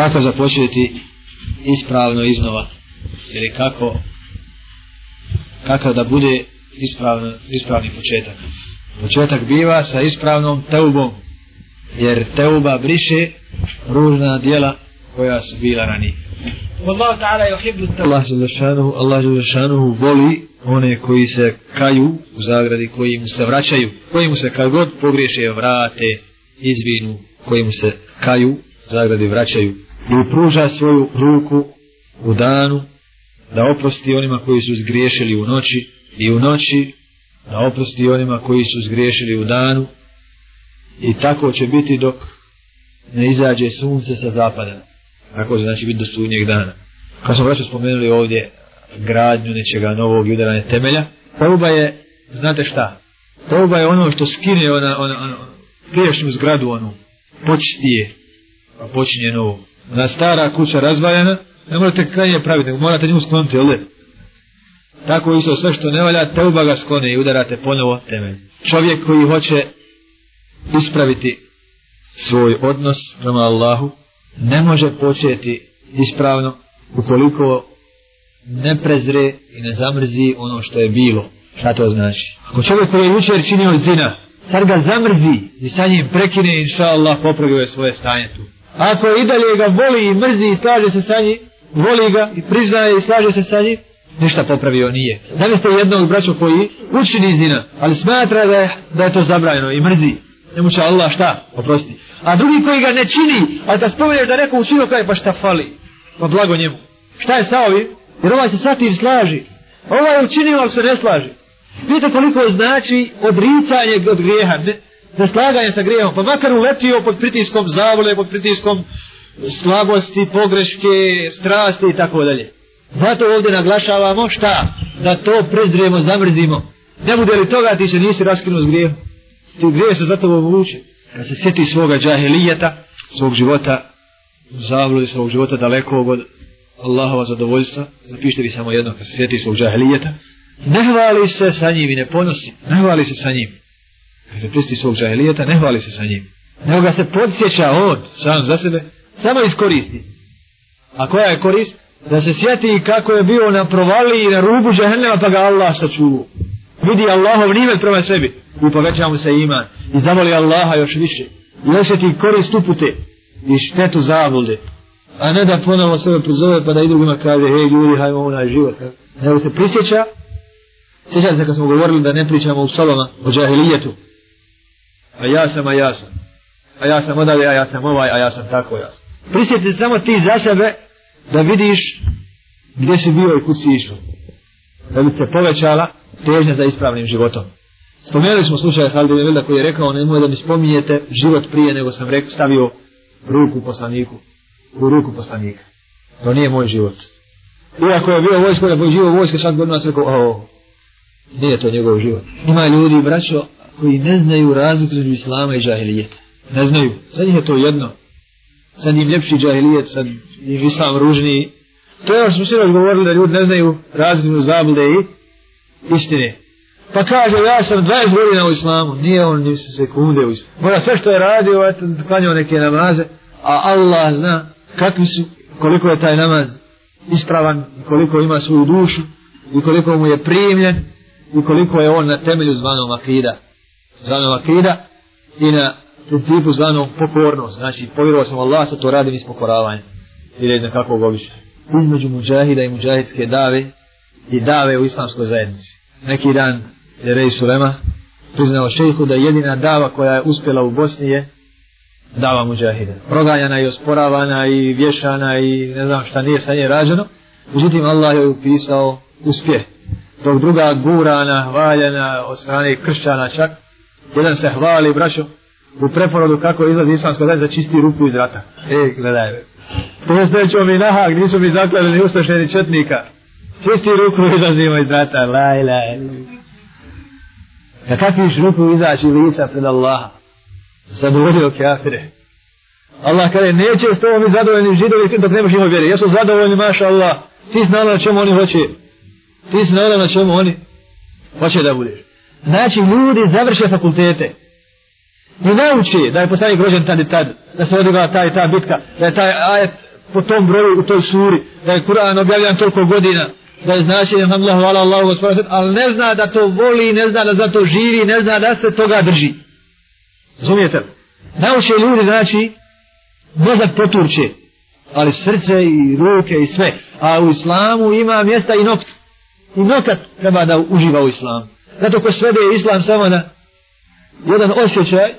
kako započeti ispravno iznova. Ili kako kako da bude ispravno, ispravni početak. Početak biva sa ispravnom teubom. Jer teuba briše ružna dijela koja su bila ranije. Allah ta'ala je Allah dželle zašanuhu Allah dželle zašanuhu voli one koji se kaju u zagradi koji mu se vraćaju koji mu se kad god pogriješe vrate izvinu koji mu se kaju zagradi vraćaju i pruža svoju ruku u danu da oprosti onima koji su zgriješili u noći i u noći da oprosti onima koji su zgriješili u danu. I tako će biti dok ne izađe sunce sa zapada. Tako će znači biti do sunnjeg dana. Kao smo vraću spomenuli ovdje gradnju nečega novog i udaranje temelja Tauba je, znate šta? Tauba je ono što skine ona, ona, ona priješnju zgradu onu počti je pa počinje novo ona stara kuća razvaljena ne morate krajnje praviti, nego morate nju skloniti, jel? Tako isto sve što ne valja, teuba ga sklone i udarate ponovo temelj. Čovjek koji hoće ispraviti svoj odnos prema Allahu, ne može početi ispravno ukoliko ne prezre i ne zamrzi ono što je bilo. Šta to znači? Ako čovjek koji je jučer činio zina, sad ga zamrzi i sa njim prekine, inša Allah, popravio je svoje stanje tu. Ako i dalje ga voli i mrzi i slaže se sa njim, voli ga i priznaje i slaže se sa njim, ništa popravio nije. Zamislite jednog braća koji učini zina, ali smatra da je, da je to zabranjeno i mrzi. Ne će Allah šta? Oprosti. A drugi koji ga ne čini, ali da spomeneš da neko učinio kaj, pa šta fali? Pa blago njemu. Šta je sa ovim? Jer ovaj se sa tim slaži. Ovaj je učinio, ali se ne slaži. Vidite koliko znači odricanje od grijeha, ne, neslaganje sa grijehom. Pa makar uletio pod pritiskom zavole, pod pritiskom slabosti, pogreške, strasti i tako dalje. Zato ovdje naglašavamo šta? Da to prezrijemo, zamrzimo. Ne bude li toga ti se nisi raskinuo s grijehom. Ti grijeh se zato vuče. Kad se sjeti svoga džahilijeta, svog života, zavludi svog života daleko od Allahova zadovoljstva, zapišite vi samo jedno kad se sjeti svog džahilijeta, ne hvali se sa njim i ne ponosi, ne hvali se sa njim. Kad se pusti svog džahilijeta, ne hvali se sa njim. Nego ga se podsjeća on, sam za sebe, samo iskoristi. A koja je korist? Da se sjeti kako je bio na provali i na rubu džahennema pa ga Allah sačuvao. Vidi Allahov nimet prema sebi i poveća mu se iman i zavoli Allaha još više. I osjeti korist upute i štetu zavode. A ne da ponovo sebe pozove pa da i drugima kaže hej ljudi hajmo onaj život. Nego se prisjeća Sjećate se kad smo govorili da ne pričamo u soloma o džahilijetu. A ja sam, a ja sam. A ja sam odavde, a ja sam ovaj, a ja sam tako, ja sam. Prisjeti samo ti za sebe da vidiš gdje si bio i kud si išao. Da bi se povećala težnja za ispravnim životom. Spomenuli smo slučaj Halide Velda koji je rekao nemoj da mi spominjete život prije nego sam rekao stavio ruku poslaniku u ruku poslanika. To nije moj život. Iako je bio vojsko da boj živo vojske sad god se rekao oh, nije to njegov život. Ima ljudi, braćo, koji ne znaju razliku između islama i džahilijeta. Ne znaju. Za njih je to jedno. Sad im ljepši džahilijet, sad im islam ružniji. To je ono što smo sinoć govorili da ljudi ne znaju razliku između zablude i istine. Pa kaže, ja sam 20 godina u islamu. Nije on ni sekunde u islamu. Mora sve što je radio, eto, klanjao neke namaze, a Allah zna kakvi su, koliko je taj namaz ispravan, koliko ima svoju dušu, i koliko mu je primljen, i koliko je on na temelju zvanom akida. Zvanom akida i na principu zvanom pokornost. Znači, povjerovao sam Allah, sa to radim iz pokoravanja. I ne znam kakvog običaja. Između muđahida i muđahidske dave i dave u islamskoj zajednici. Neki dan je Rej Sulema priznao šejhu da jedina dava koja je uspjela u Bosni je dava muđahida. Proganjana i osporavana i vješana i ne znam šta nije sa nje rađeno. Međutim, Allah je upisao uspjeh dok druga gurana, valjana od strane kršćana čak, jedan se hvali, braćo, u preporodu kako izlazi islamska zajednica čisti ruku iz rata. E, gledaj, to je znači stećo mi nahak, nisu mi zakladili ni ustašeni četnika. Čisti ruku izlazimo iz rata, laj, laj. Da kako ruku izaći lica pred Allaha? Zadovoljio kafire. Allah kada neće s tobom biti zadovoljni židovi dok nemaš ima vjeri. Jesu zadovoljni, maša Allah. Ti znala na čemu oni hoće. Ti si na čemu oni hoće da budeš. Znači, ljudi završe fakultete. I nauči da je poslanik rođen tad i tad, da se odigala ta i ta bitka, da je taj ajet po tom broju u toj suri, da je Kur'an objavljan toliko godina, da je značenje Allahu ala Allahu gospodin, ali ne zna da to voli, ne zna da za to živi, ne zna da se toga drži. Razumijete li? Nauče ljudi, znači, mozak poturče, ali srce i ruke i sve. A u islamu ima mjesta i nokt. I nokat treba da uživa u islamu. Zato ko svede islam samo na jedan osjećaj,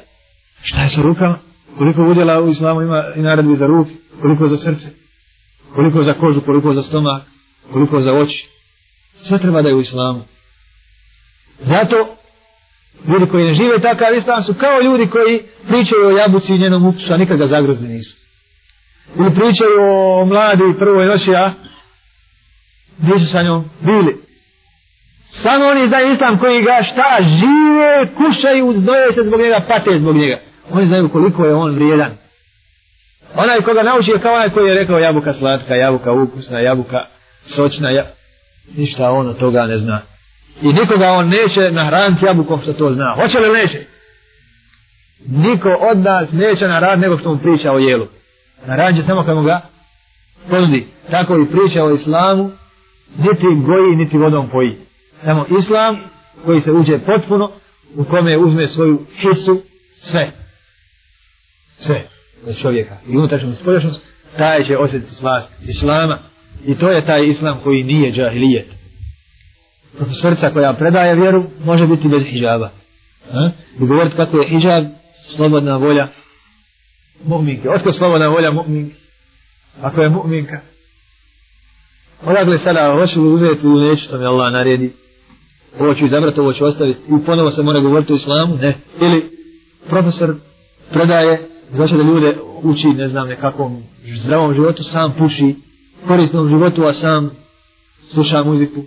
šta je sa rukama? Koliko udjela u islamu ima i naredbi za ruke? Koliko za srce? Koliko za kožu? Koliko za stomak? Koliko za oči? Sve treba da je u islamu. Zato ljudi koji ne žive takav islam su kao ljudi koji pričaju o jabuci i njenom ukusu, a nikad ga zagrozni nisu. Ili pričaju o mladi prvoj noći, a gdje su sa njom bili. Samo oni znaju islam koji ga šta žive, kušaju, zdoje se zbog njega, pate zbog njega. Oni znaju koliko je on vrijedan. Onaj koga nauči je kao onaj koji je rekao jabuka slatka, jabuka ukusna, jabuka sočna, ja... ništa on od toga ne zna. I nikoga on neće nahraniti jabukom što to zna. Hoće li neće? Niko od nas neće nahraniti nego što mu priča o jelu. Nahranit će samo kad mu ga ponudi. Tako i priča o islamu, niti goji, niti vodom poji. Samo islam koji se uđe potpuno, u kome uzme svoju hisu, sve. Sve. Od čovjeka. I unutrašnjost, spoljašnjost, taj će osjetiti slast islama. I to je taj islam koji nije džahilijet Profesorica koja predaje vjeru može biti bez hijaba. Ha? I govoriti kako je hijab slobodna volja mu'minke. Otko slobodna volja mu'minke? Ako je mu'minka. Odakle sada, hoću li uzeti ili neću, to mi Allah naredi. Ovo ću izabrati, ovo ću ostaviti. I ponovo se mora govoriti o islamu, ne. Ili profesor predaje, znači da ljude uči, ne znam, nekakvom zdravom životu, sam puši, korisnom životu, a sam sluša muziku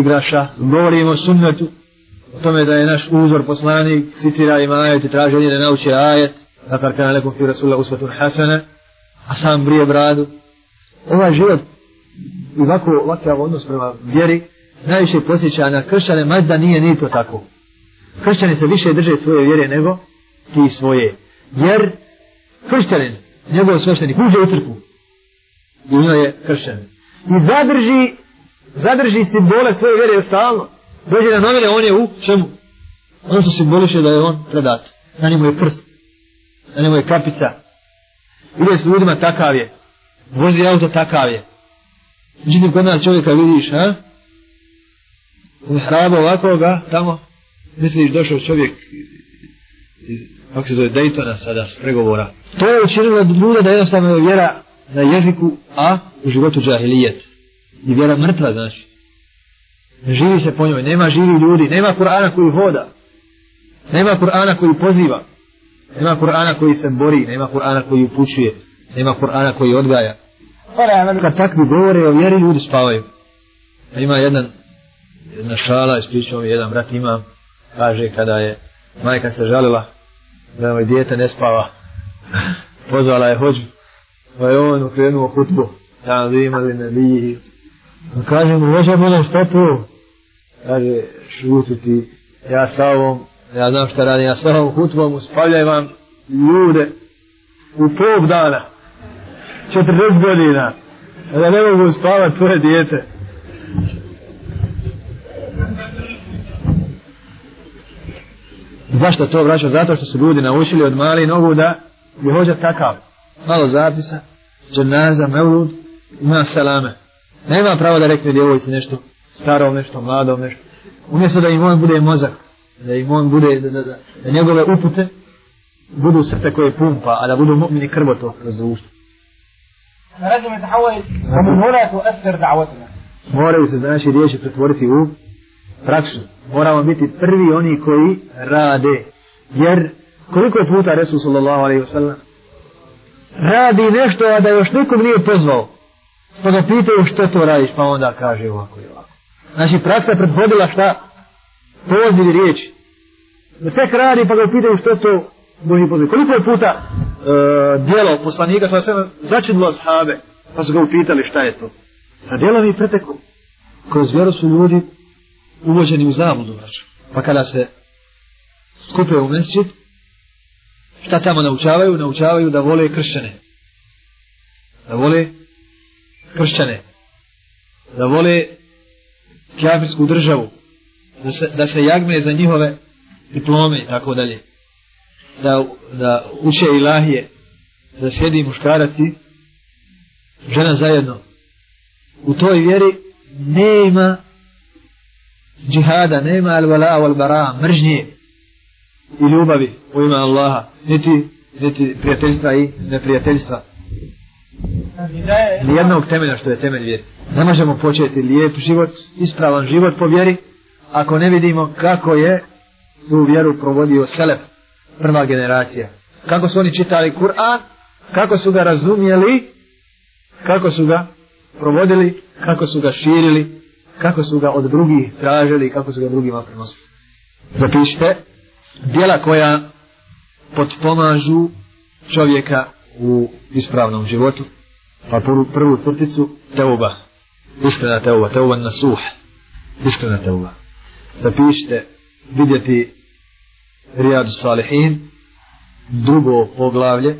igraša, govorimo o sunnetu, o tome da je naš uzor poslanik, citira ima ajet i traži od da nauči ajet, nakar kana nekom fi Rasulullah usvatun hasana, a sam brije bradu. Ovaj život i ovako, ovakav odnos prema vjeri, najviše posjeća na kršćane, mada nije ni to tako. Kršćani se više drže svoje vjere nego ti svoje. Jer kršćanin, njegov sveštenik, uđe u crkvu. I ono je kršćanin. I zadrži zadrži simbole svoje vjere stalno. Dođe na novine, on je u čemu? Ono što simboliše da je on predat. Na njemu je prst. Na njemu je kapica. Ide s ljudima takav je. Vozi auto takav je. Međutim, kod nas čovjeka vidiš, ha? U hrabu ovako ga, tamo, misliš došao čovjek iz, kako se zove, Daytona sada, s pregovora. To je učinilo ljude da jednostavno je vjera na jeziku, a u životu džahilijet. I vjera mrtva znači. Ne živi se po njoj, nema živi ljudi nema Kur'ana koji hoda nema Kur'ana koji poziva nema Kur'ana koji se bori nema Kur'ana koji upućuje nema Kur'ana koji odgaja. Kad takvi govore o vjeri ljudi spavaju. Ima jedan jedna šala ispričao mi jedan brat imam kaže kada je majka se žalila da moj dijete ne spava. Pozvala je hođu pa je on ukrenuo hutbu li ne nebiji pa Kaže mu, vođa bude što tu? Kaže, šuti ti, ja sa ovom, ja znam šta radim, ja sa ovom hutvom uspavljaj vam ljude u pol dana, 40 godina, da ne mogu spavat tvoje dijete. Zašto to vraćao? Zato što su ljudi naučili od mali nogu da je hođa takav. Malo zapisa, dženaza, mevlud, ima salame nema pravo da rekne djevojci nešto starom, nešto mladom, nešto. Umjesto da im on bude mozak, da im on bude, da, da, da, da njegove upute budu srce koje pumpa, a da budu mu'mini krvotok kroz društvo. لازم يتحول ومن هنا تؤثر دعوتنا Moraju se znači riječi pretvoriti u praksu. Moramo biti prvi oni koji rade. Jer koliko puta Resul sallallahu alaihi wa sallam radi nešto, a da još nikom nije pozvao. Pa ga pitaju što to radiš, pa onda kaže ovako i ovako. Znači praksa je prethodila šta? Poziv riječi. Da tek radi pa ga pitaju što to Boži poziv. Koliko je puta e, dijelo poslanika sa sve začinilo sahabe, pa su ga upitali šta je to. Sa dijelom i pretekom. Kroz vjeru su ljudi uvođeni u zavodu, Znači. Pa kada se skupe u mesčit, šta tamo naučavaju? Naučavaju da vole kršćane da vole kršćane, da vole kjafirsku državu, da se, da se jagme za njihove diplome i tako dalje, da, da uče ilahije, da sjedi muškarac i žena zajedno. U toj vjeri nema džihada, nema al-vala wal-bara, mržnje i ljubavi u ime Allaha, niti, niti prijateljstva i neprijateljstva. Nijednog temelja što je temelj vjeri. Ne možemo početi lijep život, ispravan život po vjeri, ako ne vidimo kako je tu vjeru provodio Selef, prva generacija. Kako su oni čitali Kur'an, kako su ga razumijeli, kako su ga provodili, kako su ga širili, kako su ga od drugih tražili, kako su ga drugima prenosili. Zapišite, dijela koja potpomažu čovjeka u ispravnom životu, pa prvu, prvu crticu, teuba, iskrena teuba, teuba na suh, iskrena teuba. Zapišite, vidjeti Rijadu Salihin, drugo poglavlje,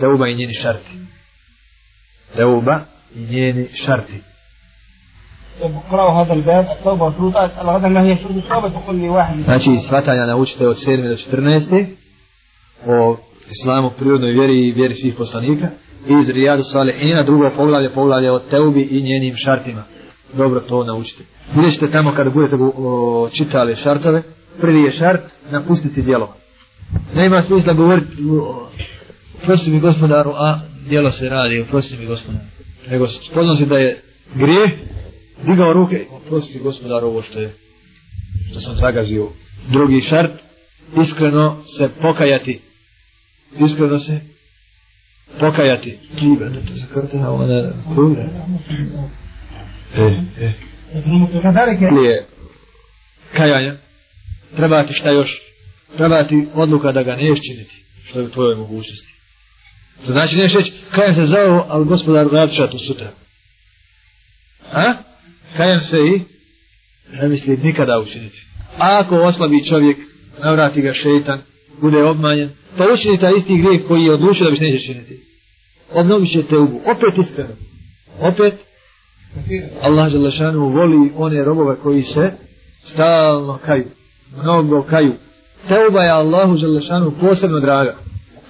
teuba i njeni šarti. Teuba i njeni šarti. اقرأوا هذا الباب التوبة وشروطها أسأل غدا ما هي شروط التوبة تقول لي واحد Znači, svatanja naučite od 7. do 14. o islamu, prirodnoj vjeri i vjeri svih poslanika. I iz Rijadu Salihina, drugo poglavlje, poglavlje o Teubi i njenim šartima. Dobro to naučite. Vidjet ćete tamo kada budete o, čitali šartove, prvi je šart napustiti djelo. Nema smisla govoriti prosti mi gospodaru, a djelo se radi, prosti mi gospodaru. Nego spoznam se da je grijeh, digao ruke, prosti gospodar ovo što je, što sam zagazio. Drugi šart, iskreno se pokajati. Iskreno se pokajati. Kibe, da to zakrte, a ona kure. E, e. Kajanja, treba ti šta još? Treba ti odluka da ga neš činiti, što je u tvojoj mogućnosti. To znači neš reći, kajan se za ovo, ali gospodar vratiša to sutra. A? Kajem se i ne misli nikada učiniti. A ako oslabi čovjek, navrati ga šeitan, bude obmanjen, pa učini taj isti grijeh koji je odlučio da bi neće činiti. Obnovit će te ubu. Opet iskreno. Opet Allah Đelešanu voli one robove koji se stalno kaju. Mnogo kaju. Teuba je Allahu Đelešanu posebno draga.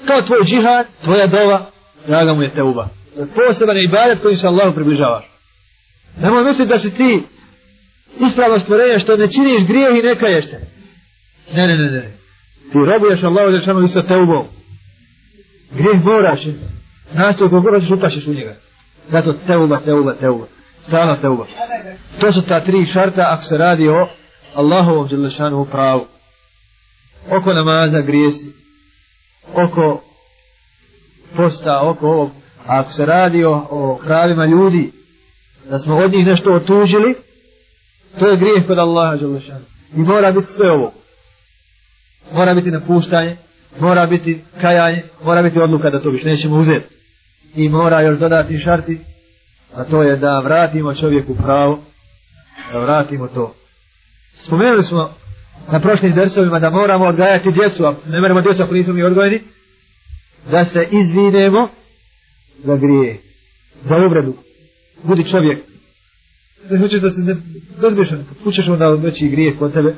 Kao tvoj džihad, tvoja dova, draga mu je teuba. Poseban je ibadet kojim se Allahu približavaš. Nemoj misliti da si ti ispravno stvorenje što ne činiš grijeh i ne kaješ se. Ne, ne, ne, ne. Ti robuješ Allahu Đelešanu i sa teubom. Grijeh moraš. Nastoj kog moraš ćeš u njega. Zato teuba, teuba, teuba. Stalna teuba. To su ta tri šarta ako se radi o Allahovom Đelešanu pravu. Oko namaza grijesi. Oko posta, oko ovog. Ako se radi o, o pravima ljudi, da smo od njih nešto otužili, to je grijeh kod Allaha Đelešanu. I mora biti sve ovo. Mora biti napuštanje, mora biti kajanje, mora biti odluka da to više nećemo uzeti. I mora još dodati šarti, a to je da vratimo čovjeku pravo, da vratimo to. Spomenuli smo na prošlim dersovima da moramo odgajati djecu, a ne moramo djecu ako nismo mi odgojeni, da se izvinemo za grije, za uvredu. Budi čovjek. Ne hoćeš da se ne bezbešan, kućeš onda veći grije kod tebe,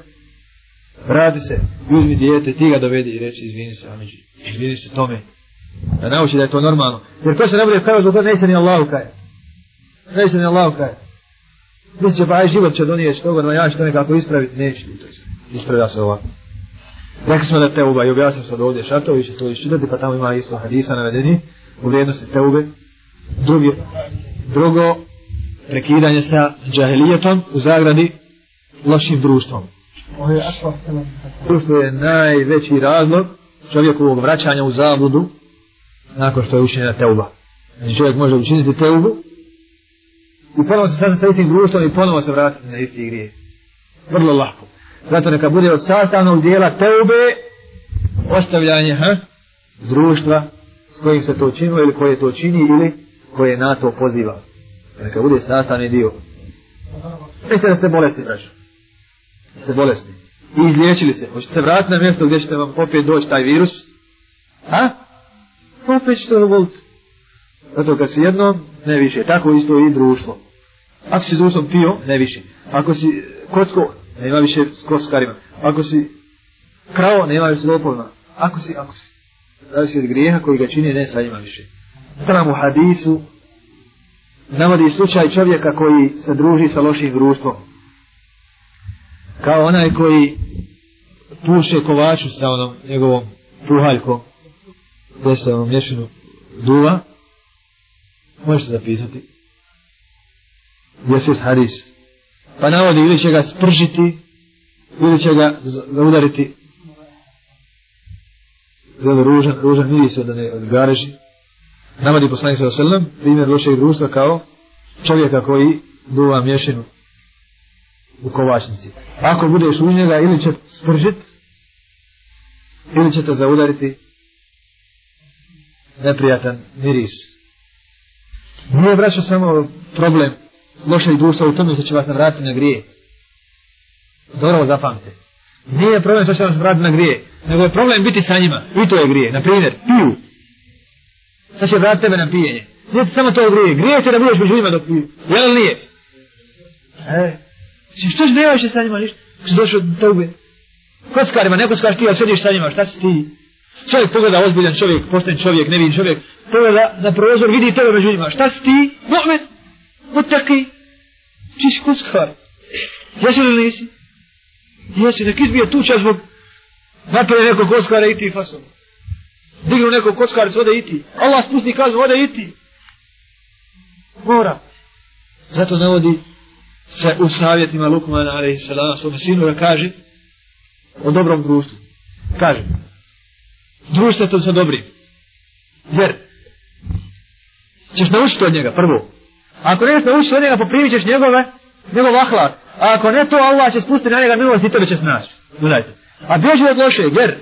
vrati se, uzmi dijete, ti ga dovedi i reći izvini se, Amidži, izvini se tome. Da nauči da je to normalno. Jer ko se ne bude kao zbog toga, neće ni Allahu kaje. Neće ni Allahu kaje. Mislim će, pa aj život će donijeti toga, no ja ću to nekako ispraviti, neće ti to ispraviti. Ispravlja se ovako. Rekli smo da teuba i objasnim sad ovdje šartovi će to iščitati, pa tamo ima isto hadisa navedeni u vrijednosti teube. Drugi, drugo prekidanje sa džahilijetom u zagradi lošim društvom. Društvo je najveći razlog čovjekovog vraćanja u zabludu nakon što je učinjena teuba. Znači čovjek može učiniti teubu i ponovo se sada sa istim društvom i ponovo se vratiti na isti grije. Vrlo lahko. Zato neka bude od sastavnog dijela teube ostavljanje ha, društva s kojim se to činilo ili koje to čini ili koje na to poziva. Neka bude sastavni dio. Nećete da ste bolesni, braćo. Ste bolesni. I izliječili se. Hoćete se vratiti na mjesto gdje ćete vam opet doći taj virus? A? Opet ćete dovoliti. Zato kad si jedno, ne više. Tako isto i društvo. Ako si društvom pio, ne više. Ako si kocko, nema više s kockarima. Ako si krao, nema više lopovima. Ako si, ako si. Zavisi od grijeha koji ga čini, ne sa njima više. Tamo u hadisu navodi slučaj čovjeka koji se druži sa lošim društvom. Kao onaj koji puše kovaču sa onom njegovom puhaljkom, se onom mješinu duva, možete zapisati. Jesis hadis. Pa navodi ili će ga spržiti, ili će ga zaudariti. Zelo ružan, ružan miris od, od gareži. Navodi poslanik sa osallam, primjer lošeg društva kao čovjeka koji duva mješinu u kovačnici. Ako budeš u njega ili će spržit, ili će te zaudariti neprijatan miris. Nije vraća samo problem lošeg društva u tome što će vas navratiti na grije. Dobro ovo zapamte. Nije problem što će vas vratiti na grije, nego je problem biti sa njima. I to je grije. Naprimjer, piju. Sad će vratiti tebe na pijenje. Nije samo to grije. Grije će da budeš među njima dok piju. Je li nije? E, što će nevaš sa njima ništa? Što došao do tobe? Kockarima, neko skaš ti, a sediš sa njima, šta si ti? Čovjek pogleda, ozbiljan čovjek, pošten čovjek, nevin čovjek, pogleda na prozor, vidi tebe među njima, šta si ti? Mu'min, mutaki, ti si kockar. Jesi li nisi? Jesi, nek izbije tu čas zbog napere nekog kockara i ti fasom. Dignu nekog kockarica, ode iti. Allah spusti kaznu, ode iti. Mora. Zato ne vodi se u savjetima Lukmana, ali i salama, svome sinu da kaže o dobrom društvu. Kaže, društvo to sa dobrim. Jer, ćeš naučiti od njega, prvo. Ako nećeš naučiti od njega, poprimit ćeš njegove, njegov ahlak. A ako ne to, Allah će spustiti na njega milost i tebe će snaći. Gledajte. A bježi od loše, jer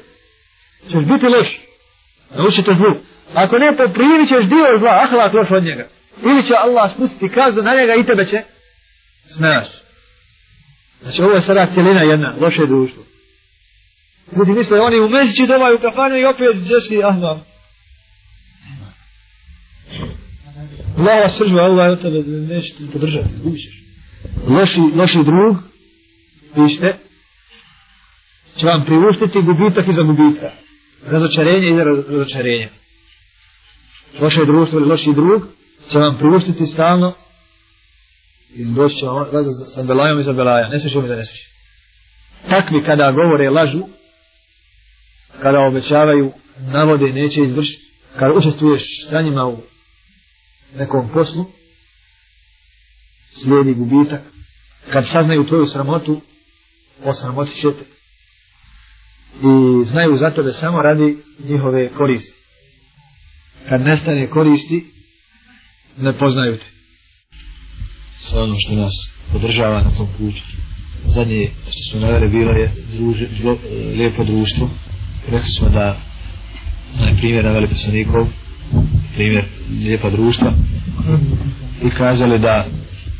ćeš biti loš. Naučite zlu. Ako ne, poprimit ćeš dio zla, ahlak loš od njega. Ili će Allah spustiti kaznu na njega i tebe će snaš. Znači, ovo je sada cijelina jedna, loše društvo. Ljudi misle, oni u mesići doma u kafanu i opet džesi, ahlak. Allah vas sržba, Allah je od tebe, neće te podržati, uvićeš. Loši, loši drug, vište, će vam priuštiti gubitak iza gubitka. Razočarenje i razočarenje. Loše društvo ili loši drug će vam priuštiti stalno i doći će vam sa belajom za belaja. Ne smiješ mi da ne smiješ. Takvi kada govore lažu, kada obećavaju, navode, neće izvršiti, kada učestvuješ sa njima u nekom poslu, slijedi gubitak, kad saznaju tvoju sramotu, osramotit će te. I znaju za tebe samo radi njihove koristi. Kad nestane koristi, ne poznaju te. Sve ono što nas podržava na tom putu. Zadnje što smo navere bilo je druže, lijepo društvo, rekli smo da na primjer naveli poslanikov primjer lijepa društva i kazali da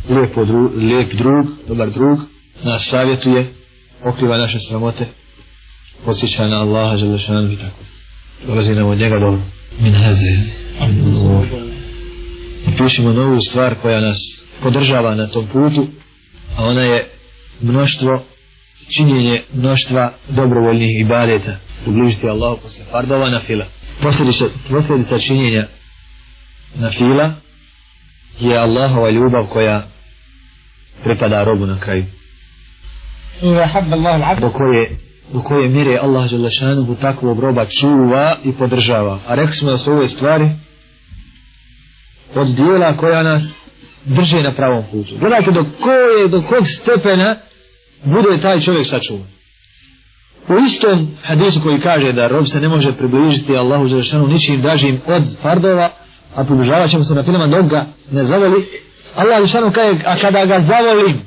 lijepo dru, lijep drug, dobar drug nas savjetuje, okriva naše sramote posjeća na Allaha želešanu i tako dolazi nam od njega dobro min haze pišemo novu stvar koja nas podržava na tom putu a ona je mnoštvo činjenje mnoštva dobrovoljnih ibadeta približiti Allahu posle fardova na fila. Posljedica, posljedica činjenja na fila je Allahova ljubav koja pripada robu na kraju. Do koje, do koje mire Allah Đelešanuhu takvog roba čuva i podržava. A rekli smo da su ove stvari od dijela koja nas drže na pravom putu. Gledajte do koje, do kog stepena bude taj čovjek sačuvan. U istom hadisu koji kaže da rob se ne može približiti Allahu Đelešanu ničim dražim od fardova, a približavat ćemo se na filma dok ga ne zavoli, Allah Đelešanu kaže, a kada ga zavolim,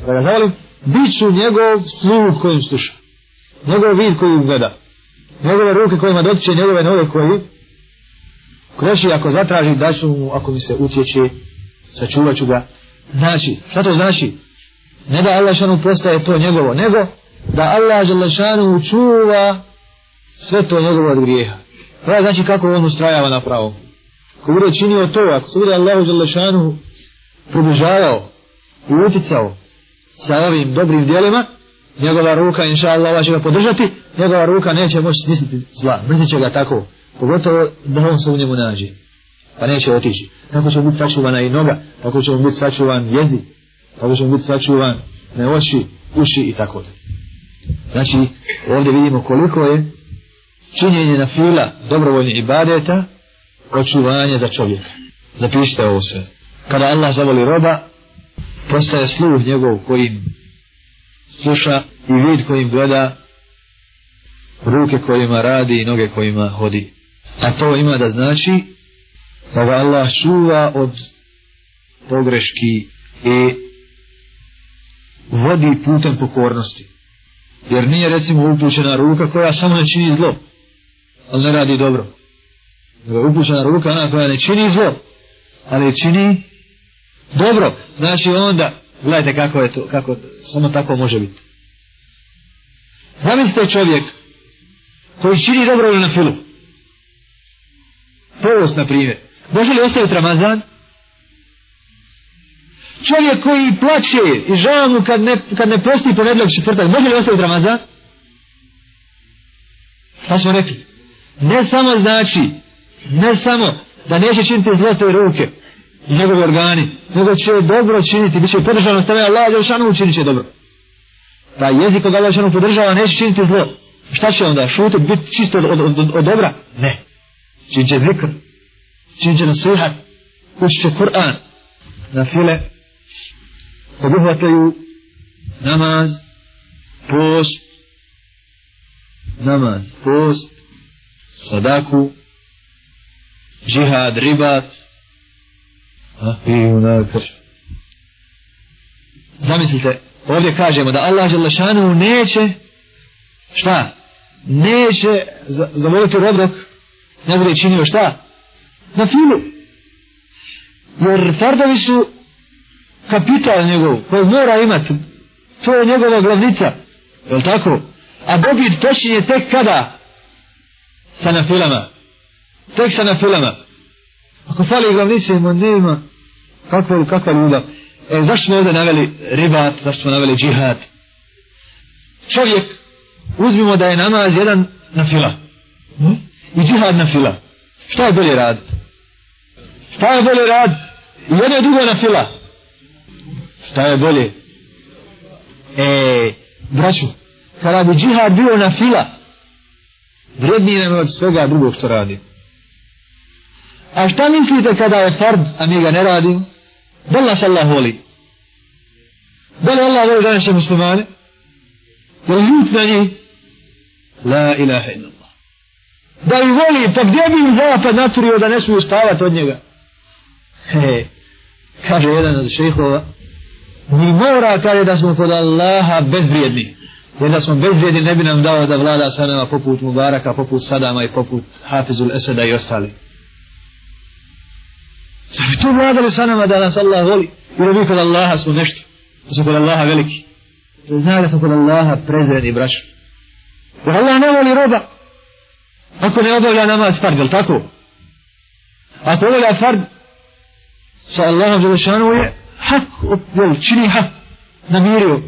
kada ga zavolim, bit ću njegov sluh kojim slušam njegov vid koji gleda, njegove ruke kojima dotiče, njegove noge koji kreši, ako zatraži, da ću mu, ako mi se utječe, sačuvat ću ga. Znači, šta to znači? Ne da Allah šanu postaje to njegovo, nego da Allah šanu čuva sve to njegovo od grijeha. To je znači kako on ustrajava na pravom. Ako bude činio to, ako se bude Allahu Đalešanu približavao i uticao sa ovim dobrim dijelima, njegova ruka, inša Allah, će ga podržati, njegova ruka neće moći misliti zla, mrzit će ga tako, pogotovo da on se u njemu nađe, pa neće otići. Tako će biti sačuvana i noga, tako će mu biti sačuvan jezik, tako će mu biti sačuvan ne oči, uši i tako da. Znači, ovdje vidimo koliko je činjenje na fila dobrovoljnih ibadeta očuvanje za čovjeka. Zapišite ovo sve. Kada Allah zavoli roba, postaje sluh njegov kojim sluša i vid kojim gleda, ruke kojima radi i noge kojima hodi. A to ima da znači da ga Allah čuva od pogreški i vodi putem pokornosti. Jer nije recimo upućena ruka koja samo ne čini zlo, ali ne radi dobro. Nego je upućena ruka ona koja ne čini zlo, ali čini dobro. Znači onda, gledajte kako je to, kako, samo tako može biti. Zamislite čovjek koji čini dobro na filu. Povost, na primjer. Može li ostaviti Ramazan? Čovjek koji plaće i žao mu kad ne, kad ne posti ponedljak četvrtak, može li ostaviti Ramazan? Šta smo rekli? Ne samo znači, ne samo da neće činiti zlote ruke i organi, nego će dobro činiti, bit će podržano stavljaju Allah, Đelšanu učinit će dobro. Pa jezik koga Allah Đelšanu podržava, neće činiti zlo. Šta će onda? Šuti, biti čisto od, od, od, od dobra? Ne. Činit će zikr, činit će nasihat, učit će Kur'an, na file, obuhvataju namaz, post, namaz, post, sadaku, džihad, ribat, i unakr. Zamislite, ovdje kažemo da Allah Želešanu neće, šta? Neće zavoliti rob dok ne bude činio šta? Na filu. Jer fardovi su kapital njegov, koji mora imati, to je njegova glavnica, je li tako? A dobit počinje tek kada? Sa nafilama. Tek sa nafilama. Ako fali glavnice, ima nema, kakva, kakva ljubav. E, zašto smo ovdje naveli ribat, zašto smo naveli džihad? Čovjek, uzmimo da je namaz jedan na fila. Hm? I džihad na fila. Šta je bolje rad? Šta je bolje rad? I jedno je drugo na fila. Šta je bolje? E, braću, kada bi džihad bio na fila, vrednije nam od svega drugog što radi. A šta mislite kada je fard, a mi ga ne radimo? Da li nas Allah voli? Da li Allah voli današnje muslimane? Je li ljut na njih? La ilaha illallah. Da li voli, pa gdje bi im zapad naturio da ne smiju spavati od njega? He, kaže jedan od šehova, mi mora kaže da smo kod Allaha bezvrijedni. Jer da smo bezvrijedni ne bi nam dao da vlada sa nama poput Mubaraka, poput Sadama i poput Hafizul Eseda i ostali. Zar bi to vladali sa nama da nas Allah voli? Jer mi kod Allaha smo nešto. Da smo kod Allaha veliki. Da zna da smo kod Allaha prezreni braću. Jer Allah ne voli roba. Ako ne obavlja namaz fard, je tako? Ako obavlja fard sa Allahom Đelešanu je hak, jel, čini hak, namirio.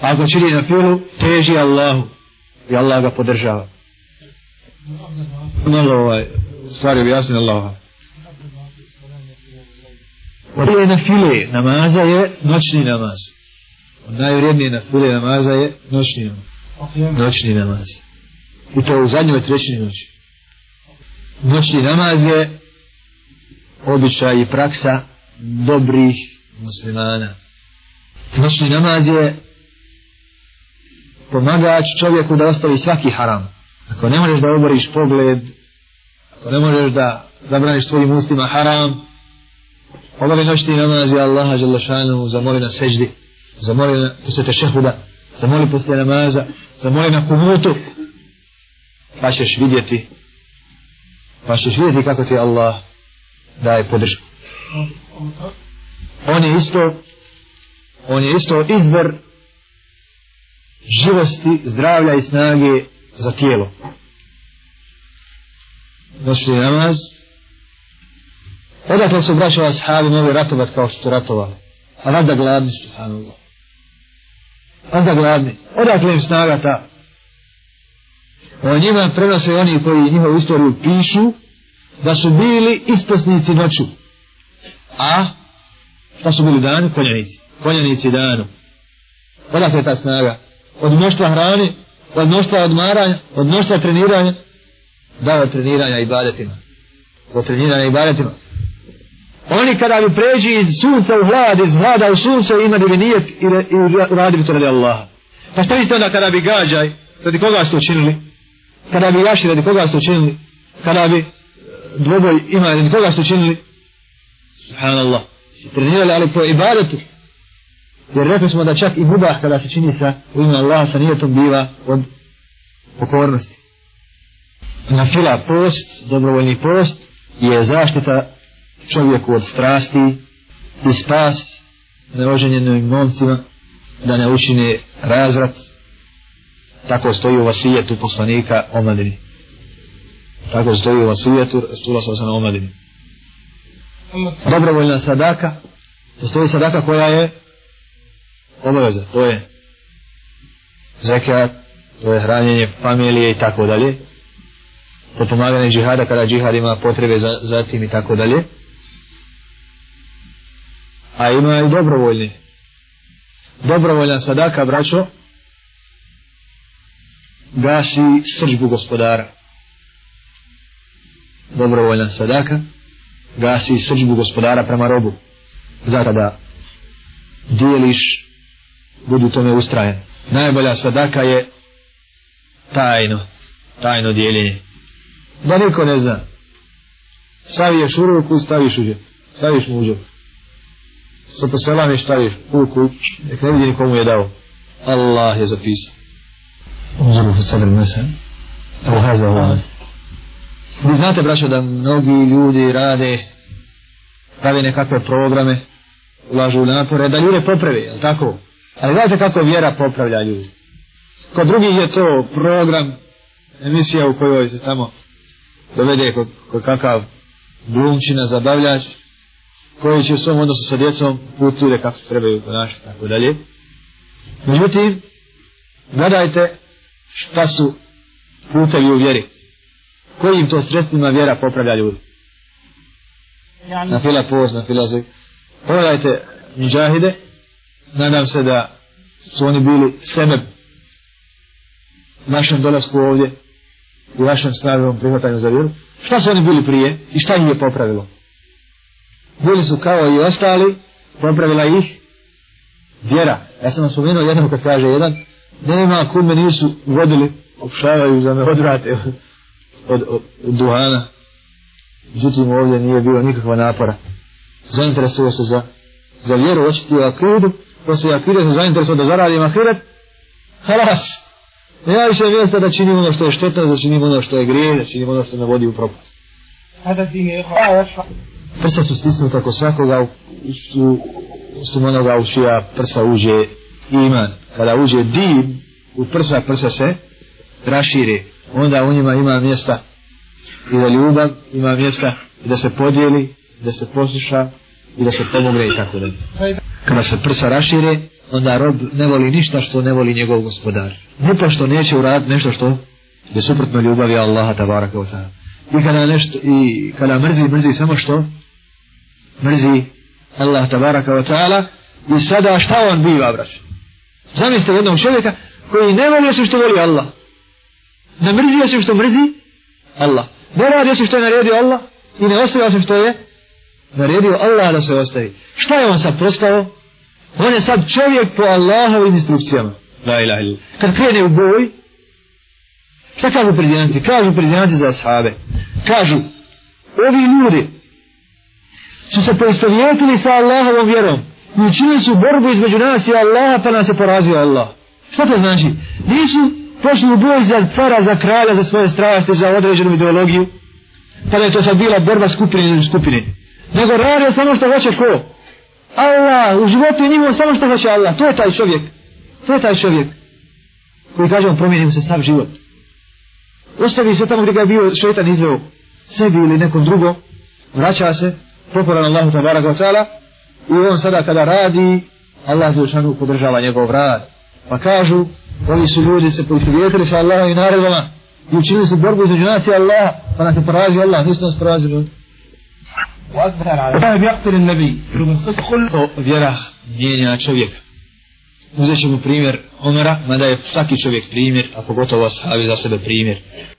A ako čini na filu, teži Allahu. I Allah ga podržava. Malo ovaj, stvari objasni Allaha. Prije na file namaza je noćni namaz. Najvrijednije na file namaza je noćni namaz. Noćni namaz. I to u zadnjoj trećini noći. Noćni namaz je običaj i praksa dobrih muslimana. Noćni namaz je pomagač čovjeku da ostavi svaki haram. Ako ne možeš da oboriš pogled, ako ne možeš da zabraniš svojim ustima haram, obavi noćni namaz i Allaha Đelešanu zamoli na seždi, zamoli na poslije šehuda, zamoli poslije namaza, zamoli na kumutu, pa ćeš vidjeti, pa ćeš vidjeti kako ti Allah daje podršku on je isto on je isto izvor živosti, zdravlja i snage za tijelo. Noćni namaz Odakle su braćo ashabi mogli ratovat kao što su ratovali? A vada gladni, subhanallah. Vada gladni. Odakle im snaga ta? O njima prenose oni koji njihovu istoriju pišu da su bili isposnici noću. A šta su bili danu? Konjanici. Konjanici danu. Odakle je ta snaga? Od mnoštva hrane, od mnoštva odmaranja, od mnoštva treniranja, da od treniranja i badetima. Od treniranja i badetima. Oni kada bi pređi iz sunca u hlad, iz hlada u sunce, imali bi nijet i, re, i radili to radi Allaha. Pa šta mislite onda kada bi gađaj, radi koga ste učinili? Kada bi jaši, radi koga ste učinili? Kada bi e, dvoboj imali, radi koga ste učinili? Subhanallah. Trenirali, ali po ibadetu. Jer rekli smo da čak i mubah kada se čini sa u ime Allaha sa nijetom biva od pokornosti. Na fila post, dobrovoljni post, je zaštita čovjeku od strasti i spas neoženjenim momcima da ne učine razvrat. Tako stoji u vasijetu poslanika omladini tako stoji u vasijetu Rasula sa omladini dobrovoljna sadaka. Postoji sadaka koja je obaveza to je zekat to je hranjenje familije i tako dalje. Potpomaganje džihada kada džihad ima potrebe za, za tim i tako dalje a ima i dobrovoljni. Dobrovoljna sadaka braćo gasi sržbu gospodara. Dobrovoljna sadaka gasi sržbu gospodara prema robu. Zato da dijeliš budu tome ustrajen. Najbolja sadaka je tajno tajno dijeljenje. Da niko ne zna. Staviješ u ruku staviš u džep staviš mu u džep sa poselami staviš u ruku nek ne vidi nikomu je dao. Allah je zapisao. Uzoru u sadr mesa Evo haza Allah Vi znate braćo da mnogi ljudi rade pravi nekakve programe ulažu napore da ljude popravi, je tako? Ali znate kako vjera popravlja ljudi? Kod drugih je to program emisija u kojoj se tamo dovede kod, kod kakav glumčina, zabavljač, koji će u svom odnosu sa djecom putuje kako se trebaju ponašati, tako dalje. Međutim, gledajte šta su putevi u vjeri. Kojim to sredstvima vjera popravlja ljudi. Na fila post, na fila zik. Pogledajte muđahide, nadam se da su oni bili sebe našem dolasku ovdje, u vašem spravilnom prihvatanju za vjeru, šta su oni bili prije i šta ih je popravilo? Bili su kao i ostali, popravila ih vjera. Ja sam vam spomenuo jednom kad kaže jedan, nema kud me nisu vodili, opšavaju za me odvrate od, od, od, od duhana. Međutim, ovdje nije bilo nikakva napora. Zainteresuje se za, za vjeru, očiti u akidu, posle akide se zainteresuje da zaradim akiret, halas, Nema više mjesta da činim ono što je štetno, da činim ono što je grije, da činim ono što ne vodi u propast. Prsa su stisnuta kod svakoga u, su onoga u čija prsa uđe iman. Kada uđe dim u prsa, prsa se rašire. Onda u njima ima mjesta i da ljubav, ima mjesta i da se podijeli, da se posluša i da se pomogne i tako dalje. Kada se prsa rašire, onda rob ne voli ništa što ne voli njegov gospodar. Ne pa što neće uraditi nešto što je suprotno ljubavi Allaha tabaraka wa ta'ala. I kada nešto, i kada mrzi, mrzi samo što mrzi Allah tabaraka wa ta'ala i sada šta on biva, brać? Zamislite jednog čovjeka koji ne voli osim što voli Allah. Ne mrzi osim što mrzi Allah. Ne radi osim što je naredio Allah i ne ostavi osim što je naredio Allah da se ostavi. Šta je on sad postao? On je sad čovjek po Allahovim instrukcijama. La ilaha illa. Kad krene u boj, šta kažu prezidanci? Kažu prezidanci za sahabe Kažu, ovi ljudi su se poistovjetili sa Allahovom vjerom. I učinili su borbu između nas i Allaha pa nas je porazio Allah. Što to znači? Nisu pošli u boj za cara, za kralja, za svoje strasti, za određenu ideologiju. Pa da je to sad bila borba skupine ili skupine. Nego rade samo što hoće ko? Allah, u životu je njimao samo što hoće Allah. To je taj čovjek. To je taj čovjek. Koji kaže, on promijenim se sav život. Ostavi se tamo gdje ga je bio šetan izveo sebi ili nekom drugom. Vraća se, pokoran Allahu tabaraka wa ta'ala i on sada kada radi Allah Đelšanu podržava njegov rad pa kažu ovi su ljudi se poistovjetili sa Allahom i naredbama i učinili su borbu između nas i Allah pa nas je porazio Allah nisu nas porazili وأكثر على ذهب يقتل النبي تدخل to vjera mijenja čovjeka uzet ćemo primjer Omera mada je svaki čovjek primjer a pogotovo ashabi za sebe primjer